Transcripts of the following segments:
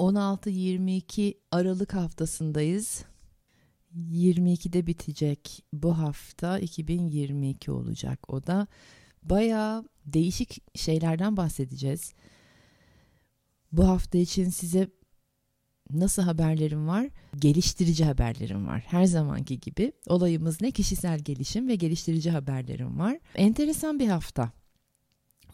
16-22 Aralık haftasındayız. 22'de bitecek bu hafta 2022 olacak. O da bayağı değişik şeylerden bahsedeceğiz. Bu hafta için size nasıl haberlerim var? Geliştirici haberlerim var. Her zamanki gibi olayımız ne? Kişisel gelişim ve geliştirici haberlerim var. Enteresan bir hafta.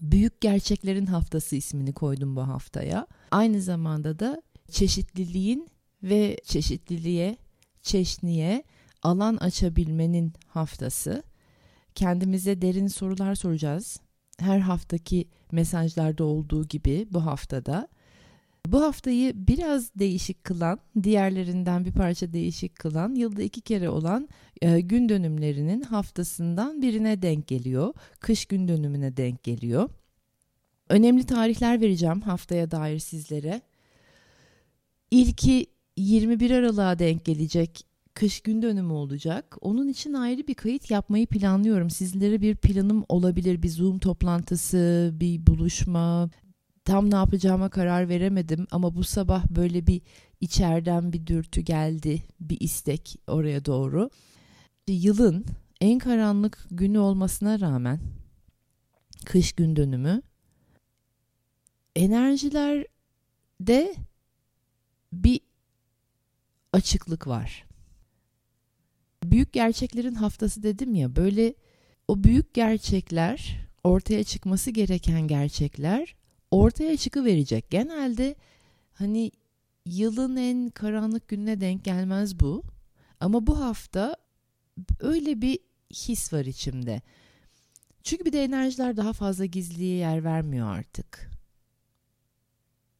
Büyük Gerçeklerin Haftası ismini koydum bu haftaya. Aynı zamanda da çeşitliliğin ve çeşitliliğe, çeşniye alan açabilmenin haftası. Kendimize derin sorular soracağız. Her haftaki mesajlarda olduğu gibi bu haftada. Bu haftayı biraz değişik kılan, diğerlerinden bir parça değişik kılan, yılda iki kere olan e, gün dönümlerinin haftasından birine denk geliyor. Kış gün dönümüne denk geliyor. Önemli tarihler vereceğim haftaya dair sizlere. İlki 21 Aralık'a denk gelecek kış gün dönümü olacak. Onun için ayrı bir kayıt yapmayı planlıyorum. Sizlere bir planım olabilir. Bir Zoom toplantısı, bir buluşma. Tam ne yapacağıma karar veremedim ama bu sabah böyle bir içeriden bir dürtü geldi, bir istek oraya doğru. Yılın en karanlık günü olmasına rağmen kış gün dönümü enerjilerde bir açıklık var. Büyük gerçeklerin haftası dedim ya böyle o büyük gerçekler ortaya çıkması gereken gerçekler ortaya çıkıverecek. Genelde hani yılın en karanlık gününe denk gelmez bu. Ama bu hafta öyle bir his var içimde. Çünkü bir de enerjiler daha fazla gizliye yer vermiyor artık.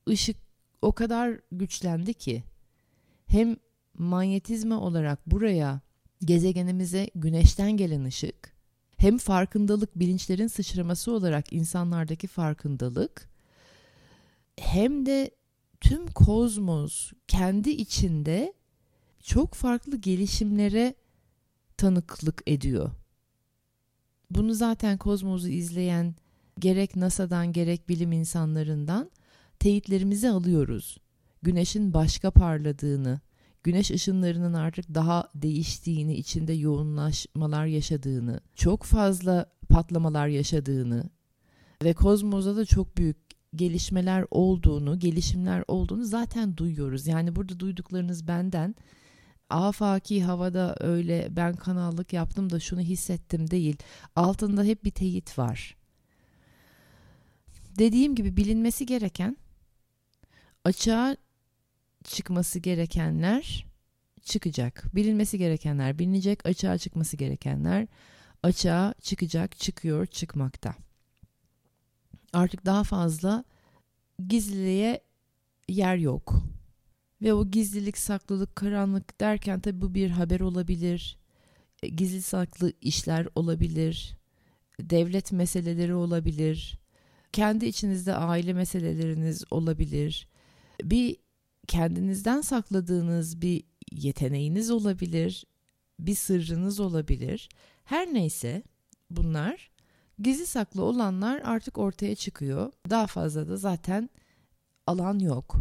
Işık o kadar güçlendi ki hem manyetizma olarak buraya gezegenimize güneşten gelen ışık hem farkındalık bilinçlerin sıçraması olarak insanlardaki farkındalık hem de tüm kozmos kendi içinde çok farklı gelişimlere tanıklık ediyor. Bunu zaten kozmosu izleyen gerek NASA'dan gerek bilim insanlarından teyitlerimizi alıyoruz. Güneşin başka parladığını, güneş ışınlarının artık daha değiştiğini, içinde yoğunlaşmalar yaşadığını, çok fazla patlamalar yaşadığını ve kozmosa da çok büyük gelişmeler olduğunu, gelişimler olduğunu zaten duyuyoruz. Yani burada duyduklarınız benden afaki havada öyle ben kanallık yaptım da şunu hissettim değil. Altında hep bir teyit var. Dediğim gibi bilinmesi gereken açığa çıkması gerekenler çıkacak. Bilinmesi gerekenler bilinecek, açığa çıkması gerekenler açığa çıkacak, çıkıyor, çıkmakta. Artık daha fazla gizliliğe yer yok. Ve o gizlilik, saklılık, karanlık derken tabi bu bir haber olabilir. E, gizli saklı işler olabilir. Devlet meseleleri olabilir. Kendi içinizde aile meseleleriniz olabilir. Bir kendinizden sakladığınız bir yeteneğiniz olabilir. Bir sırrınız olabilir. Her neyse bunlar gizli saklı olanlar artık ortaya çıkıyor. Daha fazla da zaten alan yok.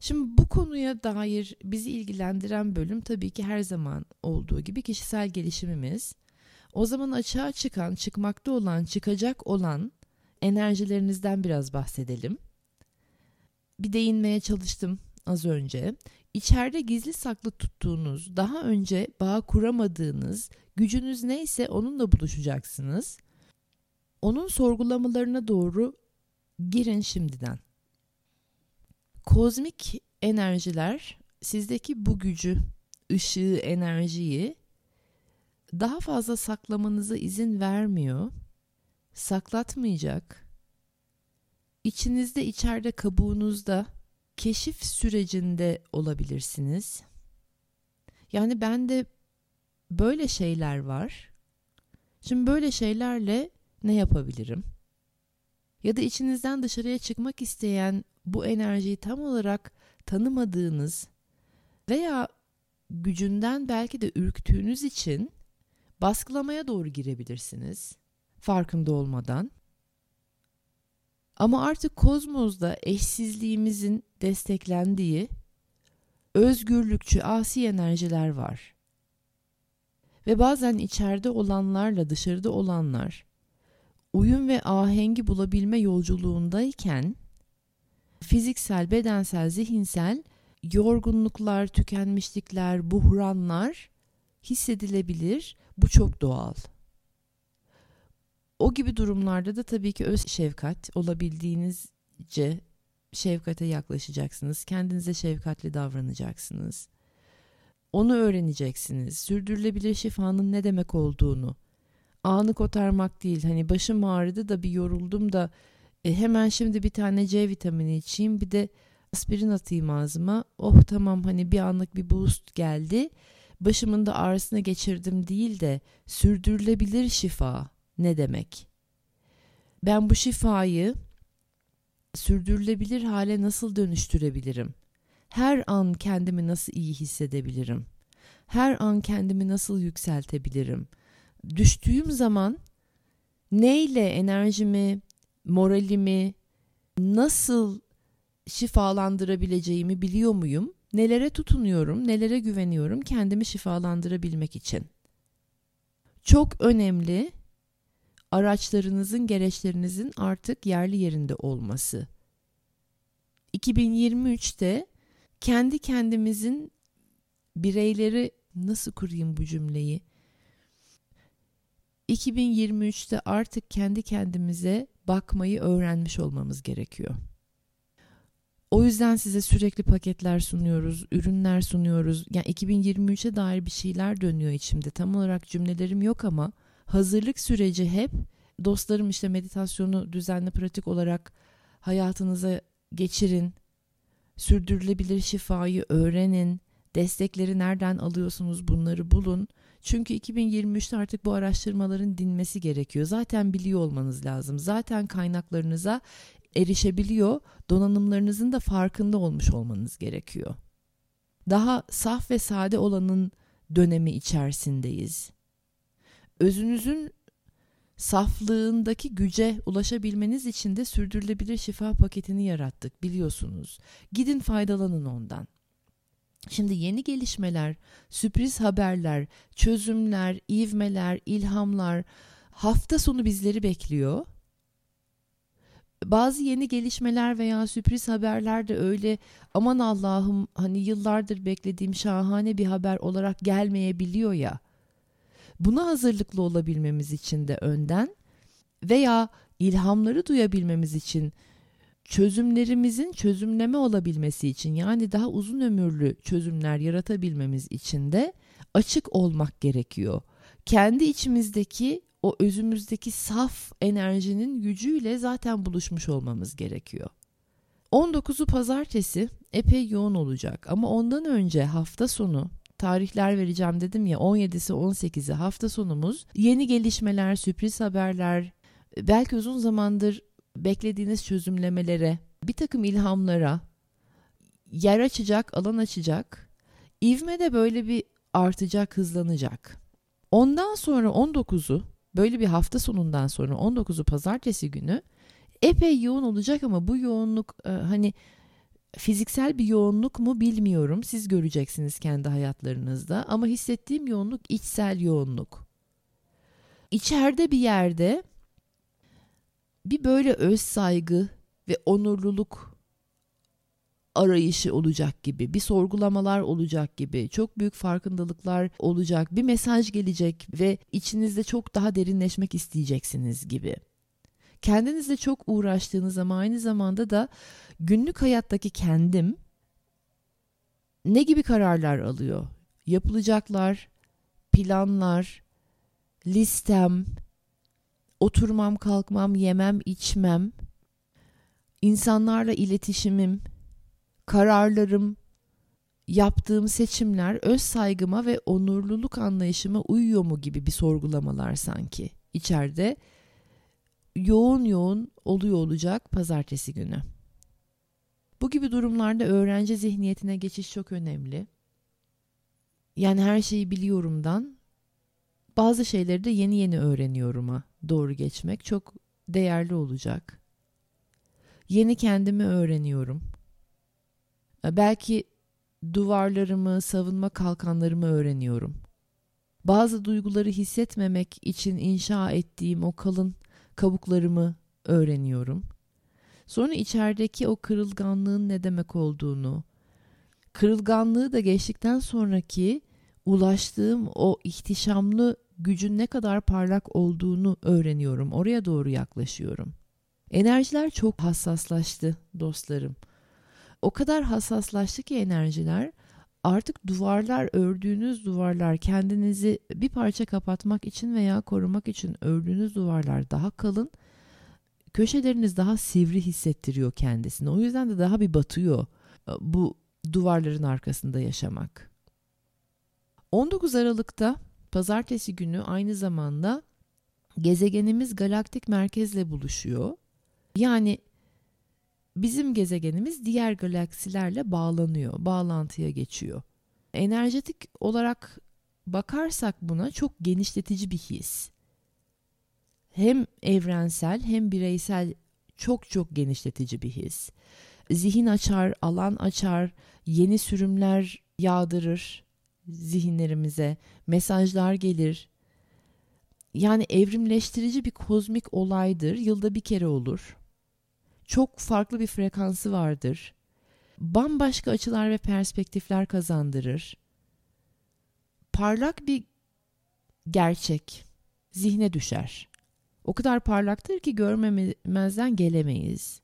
Şimdi bu konuya dair bizi ilgilendiren bölüm tabii ki her zaman olduğu gibi kişisel gelişimimiz. O zaman açığa çıkan, çıkmakta olan, çıkacak olan enerjilerinizden biraz bahsedelim. Bir değinmeye çalıştım az önce. İçeride gizli saklı tuttuğunuz, daha önce bağ kuramadığınız, gücünüz neyse onunla buluşacaksınız. Onun sorgulamalarına doğru girin şimdiden. Kozmik enerjiler sizdeki bu gücü, ışığı, enerjiyi daha fazla saklamanıza izin vermiyor. Saklatmayacak. İçinizde, içeride, kabuğunuzda keşif sürecinde olabilirsiniz. Yani bende böyle şeyler var. Şimdi böyle şeylerle ne yapabilirim? Ya da içinizden dışarıya çıkmak isteyen bu enerjiyi tam olarak tanımadığınız veya gücünden belki de ürktüğünüz için baskılamaya doğru girebilirsiniz farkında olmadan. Ama artık kozmozda eşsizliğimizin desteklendiği özgürlükçü asi enerjiler var. Ve bazen içeride olanlarla dışarıda olanlar uyum ve ahengi bulabilme yolculuğundayken fiziksel, bedensel, zihinsel yorgunluklar, tükenmişlikler, buhranlar hissedilebilir. Bu çok doğal. O gibi durumlarda da tabii ki öz şefkat olabildiğinizce şefkate yaklaşacaksınız. Kendinize şefkatli davranacaksınız. Onu öğreneceksiniz. Sürdürülebilir şifanın ne demek olduğunu. Anı kotarmak değil. Hani başım ağrıdı da bir yoruldum da e, hemen şimdi bir tane C vitamini içeyim bir de aspirin atayım ağzıma. Oh tamam hani bir anlık bir boost geldi. Başımın da ağrısını geçirdim değil de sürdürülebilir şifa ne demek? Ben bu şifayı sürdürülebilir hale nasıl dönüştürebilirim? Her an kendimi nasıl iyi hissedebilirim? Her an kendimi nasıl yükseltebilirim? Düştüğüm zaman neyle enerjimi, moralimi nasıl şifalandırabileceğimi biliyor muyum? Nelere tutunuyorum, nelere güveniyorum kendimi şifalandırabilmek için? Çok önemli araçlarınızın, gereçlerinizin artık yerli yerinde olması. 2023'te kendi kendimizin bireyleri nasıl kurayım bu cümleyi? 2023'te artık kendi kendimize bakmayı öğrenmiş olmamız gerekiyor. O yüzden size sürekli paketler sunuyoruz, ürünler sunuyoruz. Yani 2023'e dair bir şeyler dönüyor içimde. Tam olarak cümlelerim yok ama hazırlık süreci hep dostlarım işte meditasyonu düzenli pratik olarak hayatınıza geçirin. Sürdürülebilir şifayı öğrenin. Destekleri nereden alıyorsunuz bunları bulun. Çünkü 2023'te artık bu araştırmaların dinmesi gerekiyor. Zaten biliyor olmanız lazım. Zaten kaynaklarınıza erişebiliyor. Donanımlarınızın da farkında olmuş olmanız gerekiyor. Daha saf ve sade olanın dönemi içerisindeyiz. Özünüzün saflığındaki güce ulaşabilmeniz için de sürdürülebilir şifa paketini yarattık biliyorsunuz. Gidin faydalanın ondan. Şimdi yeni gelişmeler, sürpriz haberler, çözümler, ivmeler, ilhamlar hafta sonu bizleri bekliyor. Bazı yeni gelişmeler veya sürpriz haberler de öyle aman Allah'ım hani yıllardır beklediğim şahane bir haber olarak gelmeyebiliyor ya. Buna hazırlıklı olabilmemiz için de önden veya ilhamları duyabilmemiz için çözümlerimizin çözümleme olabilmesi için yani daha uzun ömürlü çözümler yaratabilmemiz için de açık olmak gerekiyor. Kendi içimizdeki o özümüzdeki saf enerjinin gücüyle zaten buluşmuş olmamız gerekiyor. 19'u pazartesi epey yoğun olacak ama ondan önce hafta sonu tarihler vereceğim dedim ya 17'si 18'i hafta sonumuz yeni gelişmeler, sürpriz haberler, belki uzun zamandır beklediğiniz çözümlemelere, bir takım ilhamlara yer açacak, alan açacak. İvme de böyle bir artacak, hızlanacak. Ondan sonra 19'u böyle bir hafta sonundan sonra 19'u pazartesi günü epey yoğun olacak ama bu yoğunluk e, hani fiziksel bir yoğunluk mu bilmiyorum. Siz göreceksiniz kendi hayatlarınızda ama hissettiğim yoğunluk içsel yoğunluk. İçeride bir yerde bir böyle öz saygı ve onurluluk arayışı olacak gibi, bir sorgulamalar olacak gibi, çok büyük farkındalıklar olacak, bir mesaj gelecek ve içinizde çok daha derinleşmek isteyeceksiniz gibi. Kendinizle çok uğraştığınız ama aynı zamanda da günlük hayattaki kendim ne gibi kararlar alıyor? Yapılacaklar, planlar, listem, oturmam, kalkmam, yemem, içmem, insanlarla iletişimim, kararlarım, yaptığım seçimler öz saygıma ve onurluluk anlayışıma uyuyor mu gibi bir sorgulamalar sanki içeride yoğun yoğun oluyor olacak pazartesi günü. Bu gibi durumlarda öğrenci zihniyetine geçiş çok önemli. Yani her şeyi biliyorumdan bazı şeyleri de yeni yeni öğreniyorum'a doğru geçmek çok değerli olacak. Yeni kendimi öğreniyorum. Belki duvarlarımı, savunma kalkanlarımı öğreniyorum. Bazı duyguları hissetmemek için inşa ettiğim o kalın kabuklarımı öğreniyorum. Sonra içerideki o kırılganlığın ne demek olduğunu, kırılganlığı da geçtikten sonraki ulaştığım o ihtişamlı gücün ne kadar parlak olduğunu öğreniyorum. Oraya doğru yaklaşıyorum. Enerjiler çok hassaslaştı dostlarım. O kadar hassaslaştı ki enerjiler artık duvarlar ördüğünüz duvarlar kendinizi bir parça kapatmak için veya korumak için ördüğünüz duvarlar daha kalın. Köşeleriniz daha sivri hissettiriyor kendisini. O yüzden de daha bir batıyor e, bu duvarların arkasında yaşamak. 19 Aralık'ta pazartesi günü aynı zamanda gezegenimiz galaktik merkezle buluşuyor. Yani bizim gezegenimiz diğer galaksilerle bağlanıyor, bağlantıya geçiyor. Enerjetik olarak bakarsak buna çok genişletici bir his. Hem evrensel hem bireysel çok çok genişletici bir his. Zihin açar, alan açar, yeni sürümler yağdırır zihinlerimize, mesajlar gelir. Yani evrimleştirici bir kozmik olaydır. Yılda bir kere olur çok farklı bir frekansı vardır. Bambaşka açılar ve perspektifler kazandırır. Parlak bir gerçek zihne düşer. O kadar parlaktır ki görmemezden gelemeyiz.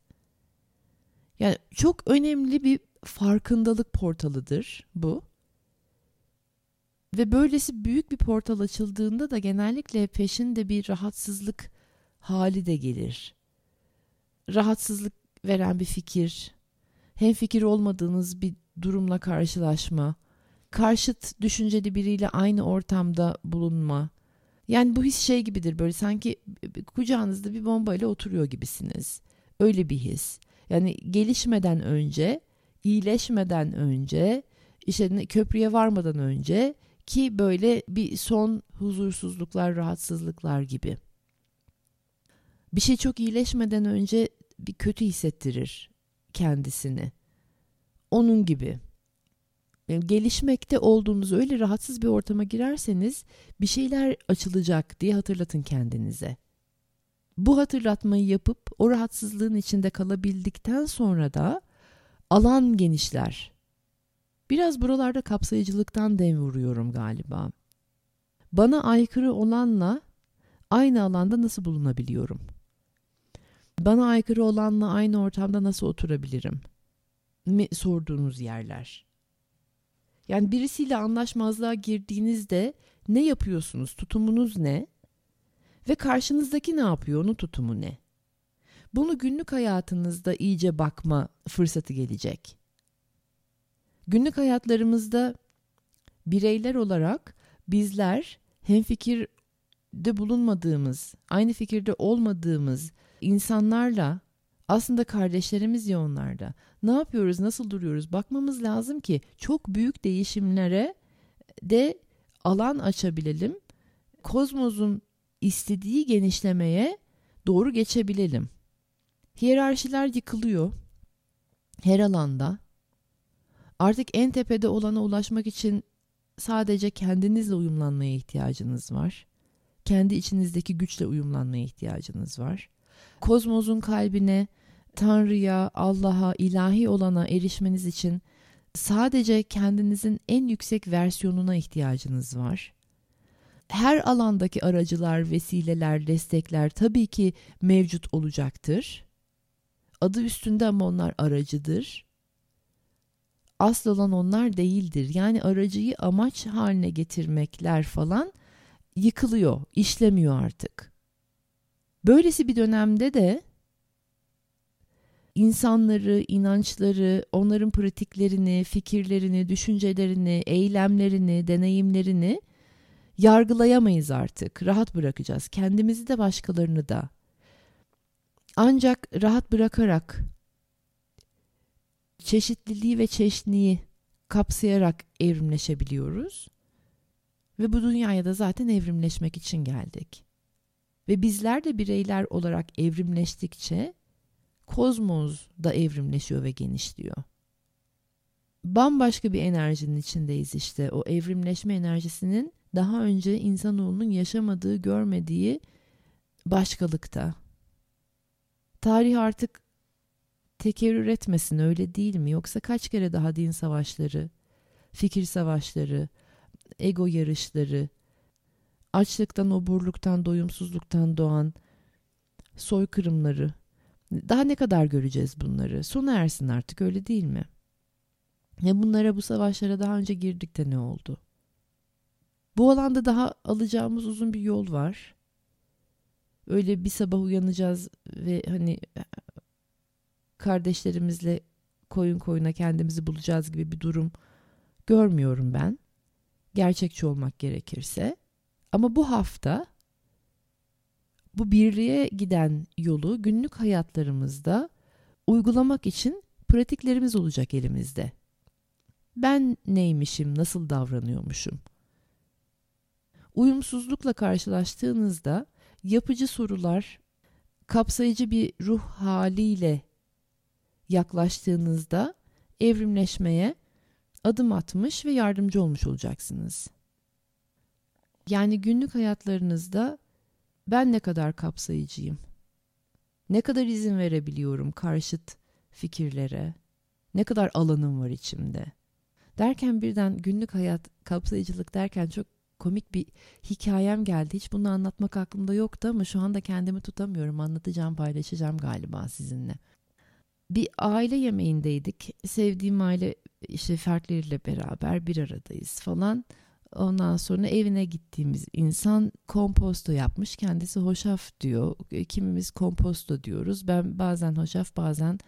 Yani çok önemli bir farkındalık portalıdır bu. Ve böylesi büyük bir portal açıldığında da genellikle peşinde bir rahatsızlık hali de gelir rahatsızlık veren bir fikir, hem fikir olmadığınız bir durumla karşılaşma, karşıt düşünceli biriyle aynı ortamda bulunma. Yani bu his şey gibidir böyle sanki kucağınızda bir bombayla oturuyor gibisiniz. Öyle bir his. Yani gelişmeden önce, iyileşmeden önce, işte köprüye varmadan önce ki böyle bir son huzursuzluklar, rahatsızlıklar gibi. Bir şey çok iyileşmeden önce bir kötü hissettirir kendisini. Onun gibi. Yani gelişmekte olduğunuz öyle rahatsız bir ortama girerseniz bir şeyler açılacak diye hatırlatın kendinize. Bu hatırlatmayı yapıp o rahatsızlığın içinde kalabildikten sonra da alan genişler. Biraz buralarda kapsayıcılıktan dem vuruyorum galiba. Bana aykırı olanla aynı alanda nasıl bulunabiliyorum?'' Bana aykırı olanla aynı ortamda nasıl oturabilirim? mi sorduğunuz yerler. Yani birisiyle anlaşmazlığa girdiğinizde ne yapıyorsunuz? Tutumunuz ne? Ve karşınızdaki ne yapıyor? Onun tutumu ne? Bunu günlük hayatınızda iyice bakma fırsatı gelecek. Günlük hayatlarımızda bireyler olarak bizler hem fikirde bulunmadığımız, aynı fikirde olmadığımız insanlarla aslında kardeşlerimiz ya onlarda. Ne yapıyoruz, nasıl duruyoruz bakmamız lazım ki çok büyük değişimlere de alan açabilelim. Kozmosun istediği genişlemeye doğru geçebilelim. Hiyerarşiler yıkılıyor her alanda. Artık en tepede olana ulaşmak için sadece kendinizle uyumlanmaya ihtiyacınız var. Kendi içinizdeki güçle uyumlanmaya ihtiyacınız var kozmosun kalbine Tanrı'ya, Allah'a, ilahi olana erişmeniz için sadece kendinizin en yüksek versiyonuna ihtiyacınız var. Her alandaki aracılar, vesileler, destekler tabii ki mevcut olacaktır. Adı üstünde ama onlar aracıdır. Asıl olan onlar değildir. Yani aracıyı amaç haline getirmekler falan yıkılıyor, işlemiyor artık. Böylesi bir dönemde de insanları, inançları, onların pratiklerini, fikirlerini, düşüncelerini, eylemlerini, deneyimlerini yargılayamayız artık. Rahat bırakacağız. Kendimizi de başkalarını da. Ancak rahat bırakarak çeşitliliği ve çeşniyi kapsayarak evrimleşebiliyoruz. Ve bu dünyaya da zaten evrimleşmek için geldik. Ve bizler de bireyler olarak evrimleştikçe kozmos da evrimleşiyor ve genişliyor. Bambaşka bir enerjinin içindeyiz işte. O evrimleşme enerjisinin daha önce insanoğlunun yaşamadığı, görmediği başkalıkta. Tarih artık tekerrür etmesin öyle değil mi? Yoksa kaç kere daha din savaşları, fikir savaşları, ego yarışları, açlıktan, oburluktan, doyumsuzluktan doğan soykırımları, daha ne kadar göreceğiz bunları? Sona ersin artık öyle değil mi? Ya bunlara bu savaşlara daha önce girdik de ne oldu? Bu alanda daha alacağımız uzun bir yol var. Öyle bir sabah uyanacağız ve hani kardeşlerimizle koyun koyuna kendimizi bulacağız gibi bir durum görmüyorum ben. Gerçekçi olmak gerekirse. Ama bu hafta bu birliğe giden yolu günlük hayatlarımızda uygulamak için pratiklerimiz olacak elimizde. Ben neymişim, nasıl davranıyormuşum? Uyumsuzlukla karşılaştığınızda yapıcı sorular, kapsayıcı bir ruh haliyle yaklaştığınızda evrimleşmeye adım atmış ve yardımcı olmuş olacaksınız. Yani günlük hayatlarınızda ben ne kadar kapsayıcıyım? Ne kadar izin verebiliyorum karşıt fikirlere? Ne kadar alanım var içimde? Derken birden günlük hayat kapsayıcılık derken çok komik bir hikayem geldi. Hiç bunu anlatmak aklımda yoktu ama şu anda kendimi tutamıyorum. Anlatacağım, paylaşacağım galiba sizinle. Bir aile yemeğindeydik. Sevdiğim aile işte fertleriyle beraber bir aradayız falan. Ondan sonra evine gittiğimiz insan komposto yapmış. Kendisi hoşaf diyor. Kimimiz komposto diyoruz. Ben bazen hoşaf bazen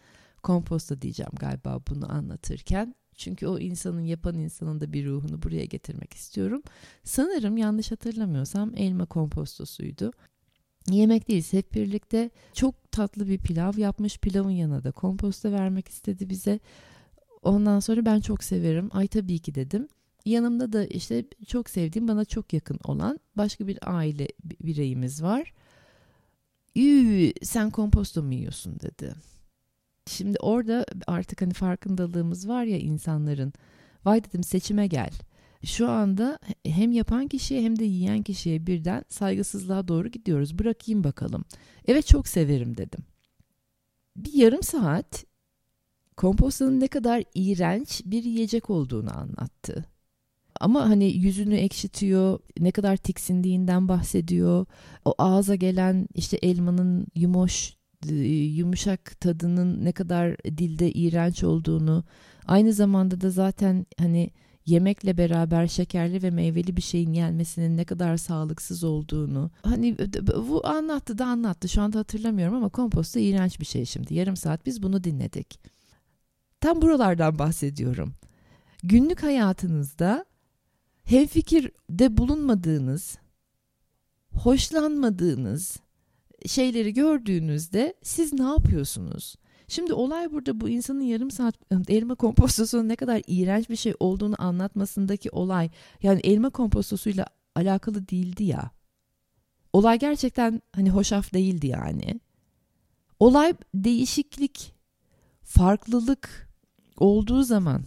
komposto diyeceğim galiba bunu anlatırken. Çünkü o insanın yapan insanın da bir ruhunu buraya getirmek istiyorum. Sanırım yanlış hatırlamıyorsam elma kompostosuydu. Yemek değiliz hep birlikte çok tatlı bir pilav yapmış. Pilavın yanına da komposto vermek istedi bize. Ondan sonra ben çok severim. Ay tabii ki dedim. Yanımda da işte çok sevdiğim bana çok yakın olan başka bir aile bireyimiz var. Üü, sen komposto mu yiyorsun dedi. Şimdi orada artık hani farkındalığımız var ya insanların. Vay dedim seçime gel. Şu anda hem yapan kişiye hem de yiyen kişiye birden saygısızlığa doğru gidiyoruz. Bırakayım bakalım. Evet çok severim dedim. Bir yarım saat kompostonun ne kadar iğrenç bir yiyecek olduğunu anlattı. Ama hani yüzünü ekşitiyor, ne kadar tiksindiğinden bahsediyor. O ağza gelen işte elmanın yumuş, e, yumuşak tadının ne kadar dilde iğrenç olduğunu, aynı zamanda da zaten hani yemekle beraber şekerli ve meyveli bir şeyin yenmesinin ne kadar sağlıksız olduğunu hani bu anlattı da anlattı. Şu anda hatırlamıyorum ama komposto iğrenç bir şey şimdi. Yarım saat biz bunu dinledik. Tam buralardan bahsediyorum. Günlük hayatınızda hemfikirde bulunmadığınız, hoşlanmadığınız şeyleri gördüğünüzde siz ne yapıyorsunuz? Şimdi olay burada bu insanın yarım saat elma kompostosunun ne kadar iğrenç bir şey olduğunu anlatmasındaki olay yani elma kompostosuyla alakalı değildi ya. Olay gerçekten hani hoşaf değildi yani. Olay değişiklik, farklılık olduğu zaman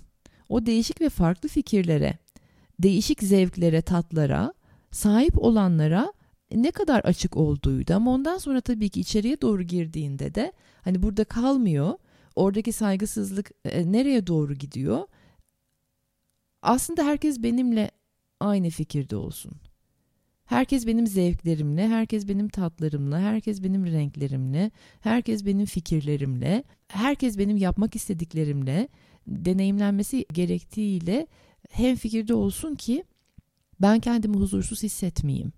o değişik ve farklı fikirlere değişik zevklere, tatlara sahip olanlara ne kadar açık olduğuydu ama ondan sonra tabii ki içeriye doğru girdiğinde de hani burada kalmıyor. Oradaki saygısızlık e, nereye doğru gidiyor? Aslında herkes benimle aynı fikirde olsun. Herkes benim zevklerimle, herkes benim tatlarımla, herkes benim renklerimle, herkes benim fikirlerimle, herkes benim yapmak istediklerimle deneyimlenmesi gerektiğiyle hem fikirde olsun ki ben kendimi huzursuz hissetmeyeyim.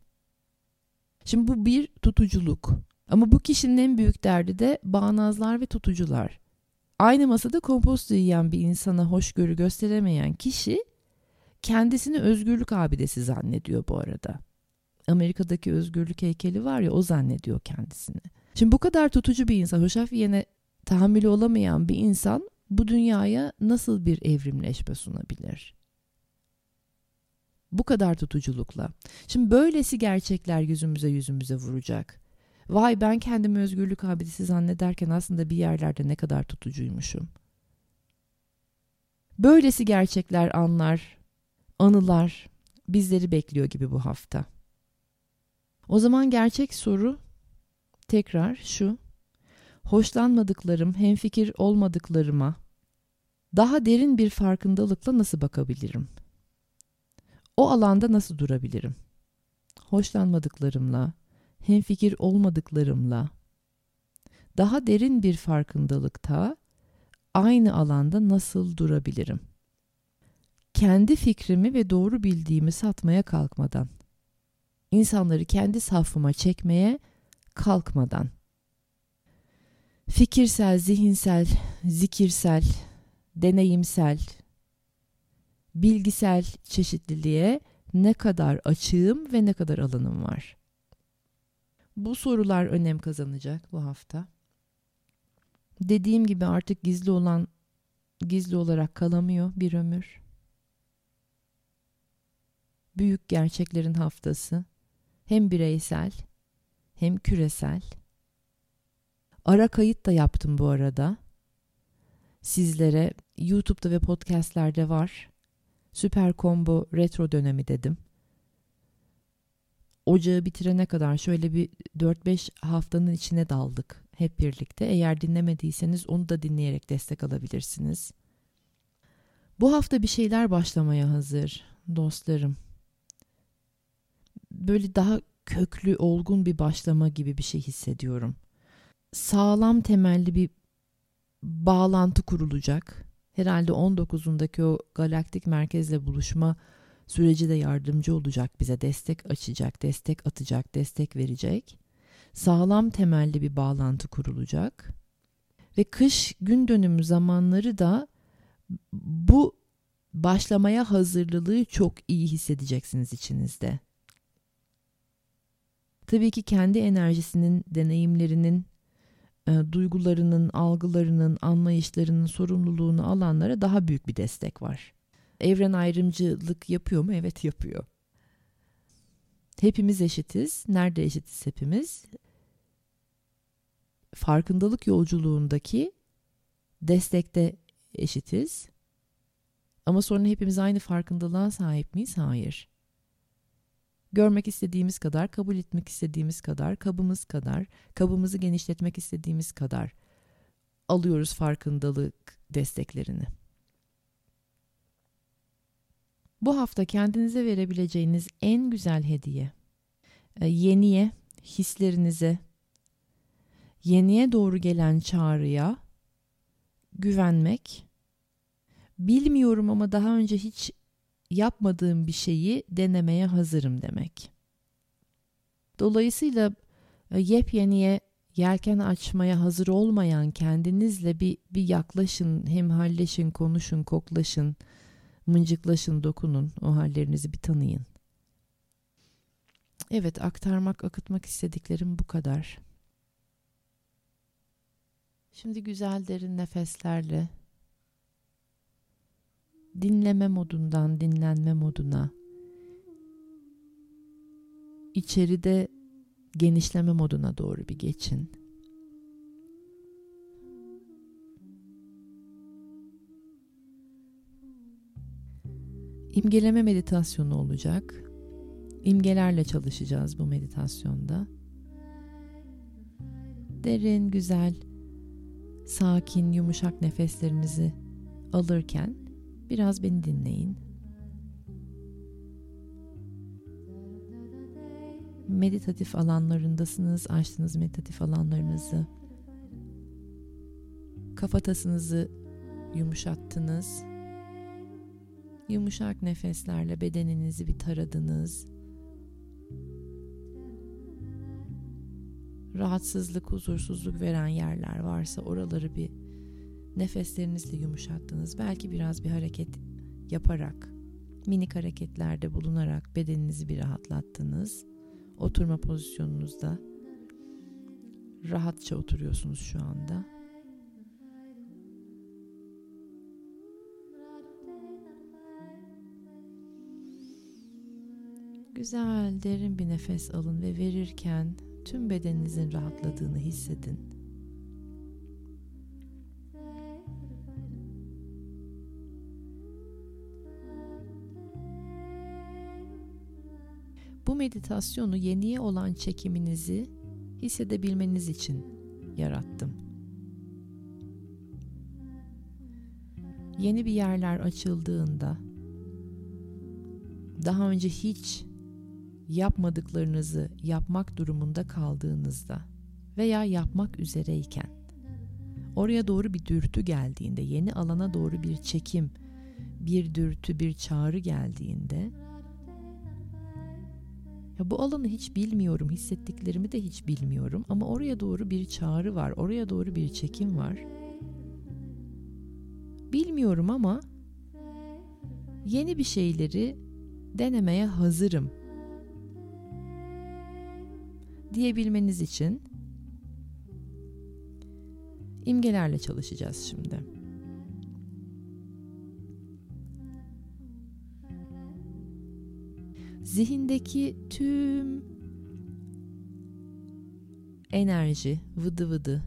Şimdi bu bir tutuculuk. Ama bu kişinin en büyük derdi de bağnazlar ve tutucular. Aynı masada komposto yiyen bir insana hoşgörü gösteremeyen kişi kendisini özgürlük abidesi zannediyor bu arada. Amerika'daki özgürlük heykeli var ya o zannediyor kendisini. Şimdi bu kadar tutucu bir insan, hoşaf yene tahammülü olamayan bir insan bu dünyaya nasıl bir evrimleşme sunabilir? Bu kadar tutuculukla. Şimdi böylesi gerçekler yüzümüze yüzümüze vuracak. Vay ben kendimi özgürlük abidesi zannederken aslında bir yerlerde ne kadar tutucuymuşum. Böylesi gerçekler, anlar, anılar bizleri bekliyor gibi bu hafta. O zaman gerçek soru tekrar şu. Hoşlanmadıklarım, hemfikir olmadıklarıma daha derin bir farkındalıkla nasıl bakabilirim? O alanda nasıl durabilirim? Hoşlanmadıklarımla, hemfikir olmadıklarımla daha derin bir farkındalıkta aynı alanda nasıl durabilirim? Kendi fikrimi ve doğru bildiğimi satmaya kalkmadan, insanları kendi safıma çekmeye kalkmadan, fikirsel, zihinsel, zikirsel, deneyimsel, bilgisel çeşitliliğe ne kadar açığım ve ne kadar alanım var? Bu sorular önem kazanacak bu hafta. Dediğim gibi artık gizli olan gizli olarak kalamıyor bir ömür. Büyük gerçeklerin haftası hem bireysel hem küresel. Ara kayıt da yaptım bu arada. Sizlere YouTube'da ve podcastlerde var. Süper Combo Retro dönemi dedim. Ocağı bitirene kadar şöyle bir 4-5 haftanın içine daldık hep birlikte. Eğer dinlemediyseniz onu da dinleyerek destek alabilirsiniz. Bu hafta bir şeyler başlamaya hazır dostlarım. Böyle daha köklü, olgun bir başlama gibi bir şey hissediyorum. Sağlam temelli bir bağlantı kurulacak. Herhalde 19'undaki o galaktik merkezle buluşma süreci de yardımcı olacak bize. Destek açacak, destek atacak, destek verecek. Sağlam temelli bir bağlantı kurulacak. Ve kış gün dönümü zamanları da bu başlamaya hazırlılığı çok iyi hissedeceksiniz içinizde. Tabii ki kendi enerjisinin, deneyimlerinin, e, duygularının, algılarının, anlayışlarının sorumluluğunu alanlara daha büyük bir destek var. Evren ayrımcılık yapıyor mu? Evet yapıyor. Hepimiz eşitiz. Nerede eşitiz hepimiz? Farkındalık yolculuğundaki destekte eşitiz. Ama sonra hepimiz aynı farkındalığa sahip miyiz? Hayır. Görmek istediğimiz kadar, kabul etmek istediğimiz kadar, kabımız kadar, kabımızı genişletmek istediğimiz kadar alıyoruz farkındalık desteklerini. Bu hafta kendinize verebileceğiniz en güzel hediye e, yeniye, hislerinize, yeniye doğru gelen çağrıya güvenmek. Bilmiyorum ama daha önce hiç yapmadığım bir şeyi denemeye hazırım demek. Dolayısıyla e, yepyeniye yelken açmaya hazır olmayan kendinizle bir, bir yaklaşın, hem halleşin, konuşun, koklaşın, mıncıklaşın, dokunun, o hallerinizi bir tanıyın. Evet, aktarmak, akıtmak istediklerim bu kadar. Şimdi güzel derin nefeslerle dinleme modundan dinlenme moduna, içeride genişleme moduna doğru bir geçin. İmgeleme meditasyonu olacak. imgelerle çalışacağız bu meditasyonda. Derin, güzel, sakin, yumuşak nefeslerinizi alırken biraz beni dinleyin. Meditatif alanlarındasınız, açtınız meditatif alanlarınızı. Kafatasınızı yumuşattınız. Yumuşak nefeslerle bedeninizi bir taradınız. Rahatsızlık, huzursuzluk veren yerler varsa oraları bir nefeslerinizle yumuşattınız. Belki biraz bir hareket yaparak, minik hareketlerde bulunarak bedeninizi bir rahatlattınız. Oturma pozisyonunuzda rahatça oturuyorsunuz şu anda. Güzel, derin bir nefes alın ve verirken tüm bedeninizin rahatladığını hissedin. Meditasyonu yeniye olan çekiminizi hissedebilmeniz için yarattım. Yeni bir yerler açıldığında daha önce hiç yapmadıklarınızı yapmak durumunda kaldığınızda veya yapmak üzereyken oraya doğru bir dürtü geldiğinde, yeni alana doğru bir çekim, bir dürtü, bir çağrı geldiğinde ya bu alanı hiç bilmiyorum, hissettiklerimi de hiç bilmiyorum ama oraya doğru bir çağrı var, oraya doğru bir çekim var. Bilmiyorum ama yeni bir şeyleri denemeye hazırım diyebilmeniz için imgelerle çalışacağız şimdi. Zihindeki tüm enerji, vıdı vıdı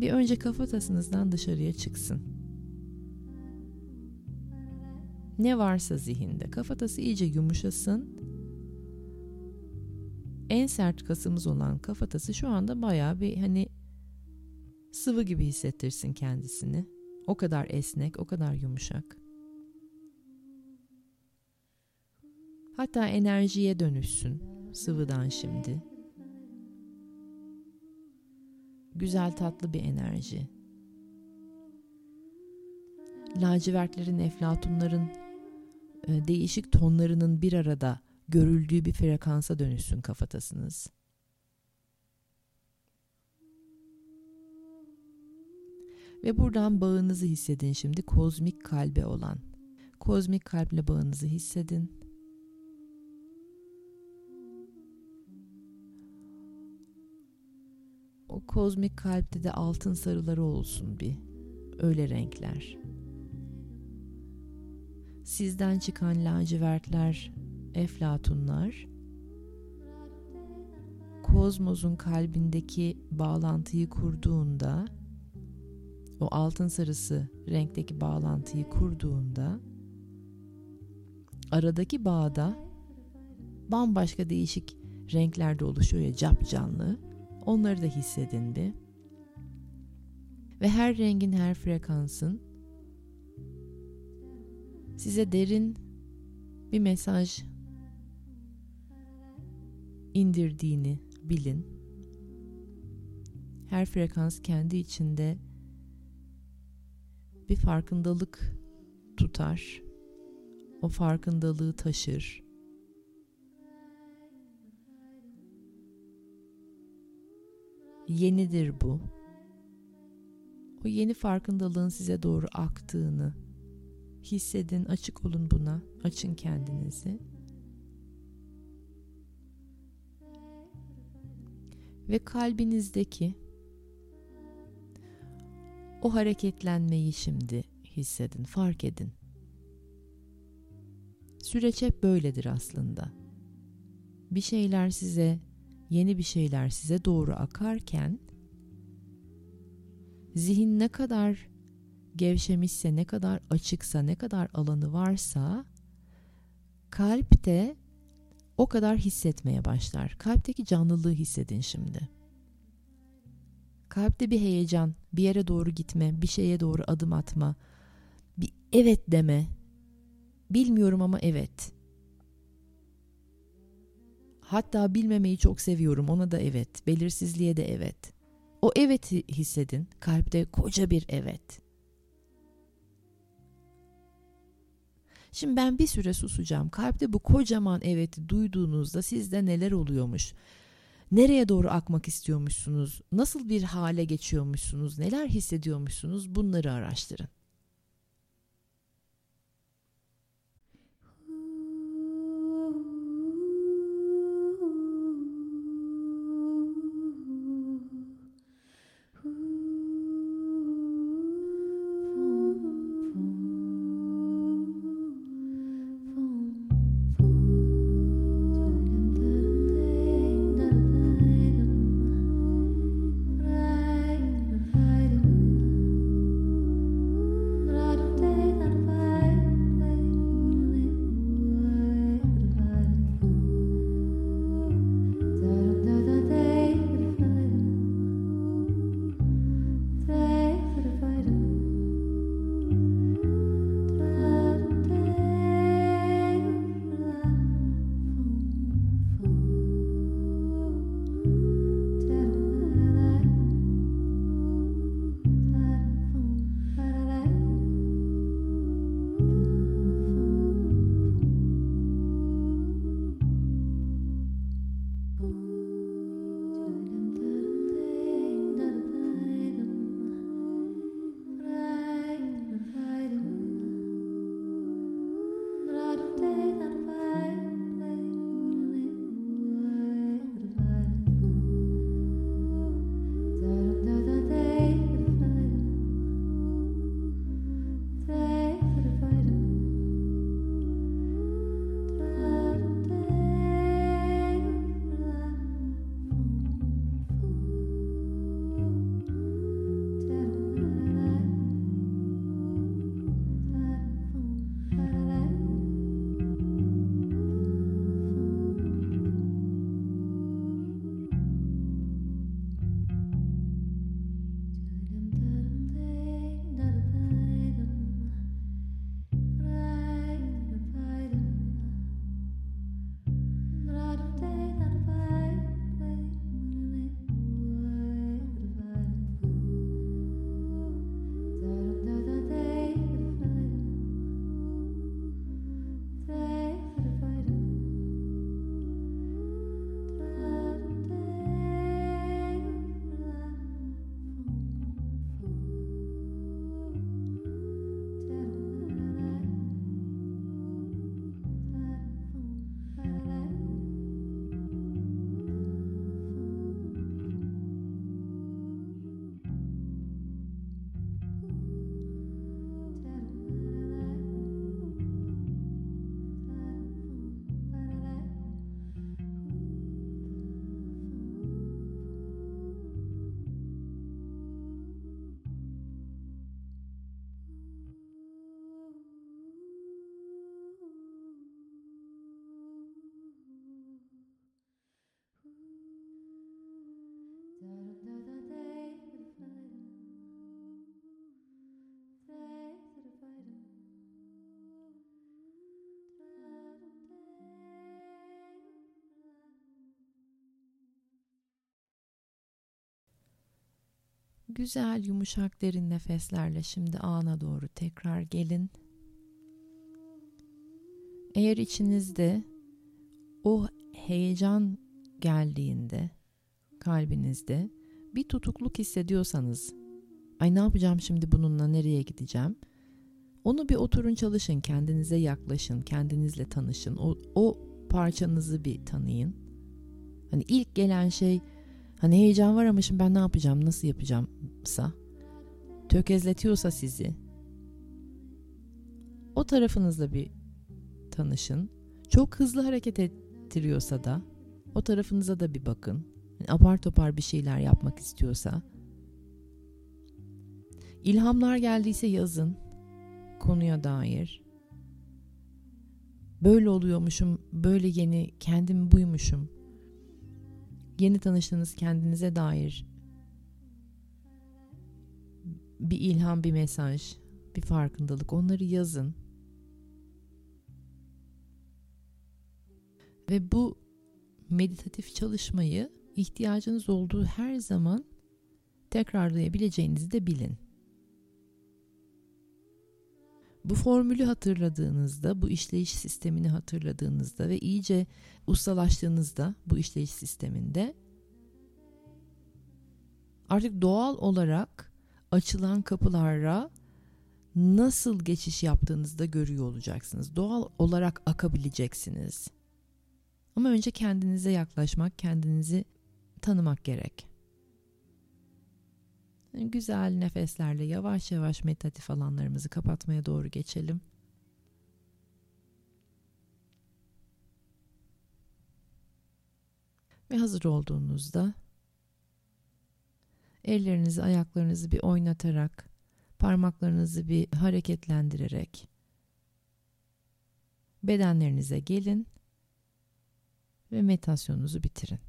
bir önce kafatasınızdan dışarıya çıksın. Ne varsa zihinde kafatası iyice yumuşasın en sert kasımız olan kafatası şu anda bayağı bir hani sıvı gibi hissettirsin kendisini. O kadar esnek, o kadar yumuşak. Hatta enerjiye dönüşsün sıvıdan şimdi. Güzel tatlı bir enerji. Lacivertlerin, eflatunların e, değişik tonlarının bir arada görüldüğü bir frekansa dönüşsün kafatasınız. Ve buradan bağınızı hissedin şimdi kozmik kalbe olan. Kozmik kalple bağınızı hissedin. Kozmik kalpte de altın sarıları olsun bir. Öyle renkler. Sizden çıkan lacivertler, eflatunlar kozmosun kalbindeki bağlantıyı kurduğunda o altın sarısı renkteki bağlantıyı kurduğunda aradaki bağda bambaşka değişik renklerde oluşuyor ya cap canlı. Onları da hissedin bir. Ve her rengin, her frekansın size derin bir mesaj indirdiğini bilin. Her frekans kendi içinde bir farkındalık tutar. O farkındalığı taşır. Yenidir bu. O yeni farkındalığın size doğru aktığını hissedin, açık olun buna. Açın kendinizi. ve kalbinizdeki o hareketlenmeyi şimdi hissedin, fark edin. Süreç hep böyledir aslında. Bir şeyler size, yeni bir şeyler size doğru akarken zihin ne kadar gevşemişse, ne kadar açıksa, ne kadar alanı varsa kalp de o kadar hissetmeye başlar. Kalpteki canlılığı hissedin şimdi. Kalpte bir heyecan, bir yere doğru gitme, bir şeye doğru adım atma, bir evet deme. Bilmiyorum ama evet. Hatta bilmemeyi çok seviyorum. Ona da evet. Belirsizliğe de evet. O evet hissedin. Kalpte koca bir evet. Şimdi ben bir süre susacağım. Kalpte bu kocaman evet duyduğunuzda sizde neler oluyormuş? Nereye doğru akmak istiyormuşsunuz? Nasıl bir hale geçiyormuşsunuz? Neler hissediyormuşsunuz? Bunları araştırın. Güzel yumuşak derin nefeslerle şimdi ana doğru tekrar gelin. Eğer içinizde o heyecan geldiğinde kalbinizde bir tutukluk hissediyorsanız ay ne yapacağım şimdi bununla nereye gideceğim? Onu bir oturun çalışın kendinize yaklaşın kendinizle tanışın o, o parçanızı bir tanıyın. Hani ilk gelen şey Hani heyecan var ama şimdi ben ne yapacağım, nasıl yapacağımsa, tökezletiyorsa sizi, o tarafınızla bir tanışın. Çok hızlı hareket ettiriyorsa da o tarafınıza da bir bakın. Yani apar topar bir şeyler yapmak istiyorsa. İlhamlar geldiyse yazın konuya dair. böyle oluyormuşum, böyle yeni, kendim buymuşum. Yeni tanıştığınız kendinize dair bir ilham, bir mesaj, bir farkındalık onları yazın. Ve bu meditatif çalışmayı ihtiyacınız olduğu her zaman tekrarlayabileceğinizi de bilin. Bu formülü hatırladığınızda, bu işleyiş sistemini hatırladığınızda ve iyice ustalaştığınızda bu işleyiş sisteminde artık doğal olarak açılan kapılara nasıl geçiş yaptığınızda görüyor olacaksınız. Doğal olarak akabileceksiniz. Ama önce kendinize yaklaşmak, kendinizi tanımak gerek. Güzel nefeslerle yavaş yavaş meditatif alanlarımızı kapatmaya doğru geçelim. Ve hazır olduğunuzda ellerinizi ayaklarınızı bir oynatarak parmaklarınızı bir hareketlendirerek bedenlerinize gelin ve meditasyonunuzu bitirin.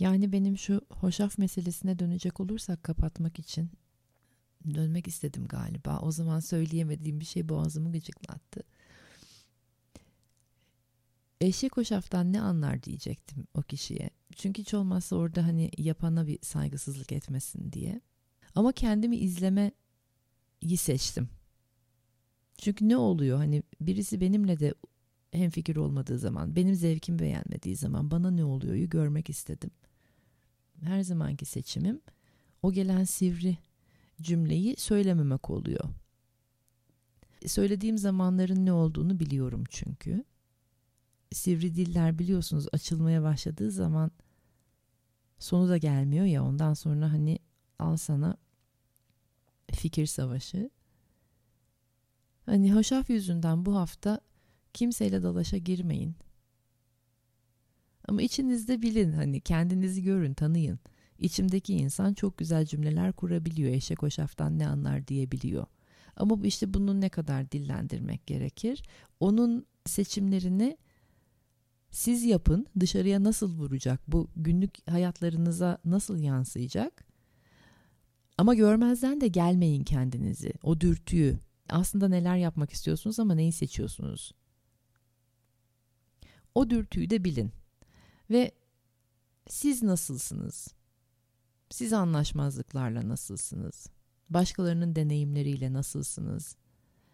Yani benim şu hoşaf meselesine dönecek olursak kapatmak için dönmek istedim galiba. O zaman söyleyemediğim bir şey boğazımı gıcıklattı. Eşek hoşaftan ne anlar diyecektim o kişiye. Çünkü hiç olmazsa orada hani yapana bir saygısızlık etmesin diye. Ama kendimi izlemeyi seçtim. Çünkü ne oluyor hani birisi benimle de hemfikir olmadığı zaman, benim zevkim beğenmediği zaman bana ne oluyor'yu görmek istedim her zamanki seçimim o gelen sivri cümleyi söylememek oluyor. Söylediğim zamanların ne olduğunu biliyorum çünkü. Sivri diller biliyorsunuz açılmaya başladığı zaman sonu da gelmiyor ya ondan sonra hani al sana fikir savaşı. Hani hoşaf yüzünden bu hafta kimseyle dalaşa girmeyin. Ama içinizde bilin hani kendinizi görün tanıyın. İçimdeki insan çok güzel cümleler kurabiliyor. Eşek o şaftan ne anlar diyebiliyor. Ama işte bunu ne kadar dillendirmek gerekir? Onun seçimlerini siz yapın. Dışarıya nasıl vuracak? Bu günlük hayatlarınıza nasıl yansıyacak? Ama görmezden de gelmeyin kendinizi. O dürtüyü. Aslında neler yapmak istiyorsunuz ama neyi seçiyorsunuz? O dürtüyü de bilin. Ve siz nasılsınız? Siz anlaşmazlıklarla nasılsınız? Başkalarının deneyimleriyle nasılsınız?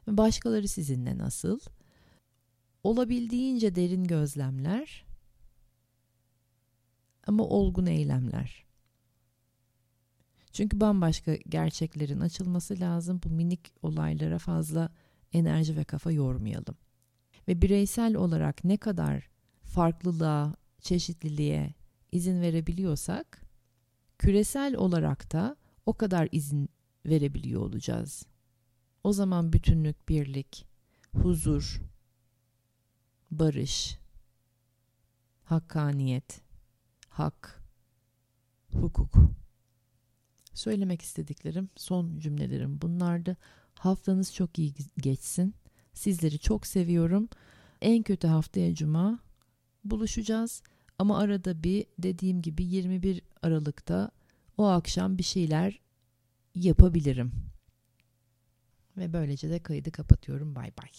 Başkaları sizinle nasıl? Olabildiğince derin gözlemler ama olgun eylemler. Çünkü bambaşka gerçeklerin açılması lazım. Bu minik olaylara fazla enerji ve kafa yormayalım. Ve bireysel olarak ne kadar farklılığa, çeşitliliğe izin verebiliyorsak küresel olarak da o kadar izin verebiliyor olacağız. O zaman bütünlük, birlik, huzur, barış, hakkaniyet, hak, hukuk. Söylemek istediklerim, son cümlelerim bunlardı. Haftanız çok iyi geçsin. Sizleri çok seviyorum. En kötü haftaya cuma buluşacağız. Ama arada bir dediğim gibi 21 Aralık'ta o akşam bir şeyler yapabilirim. Ve böylece de kaydı kapatıyorum. Bay bay.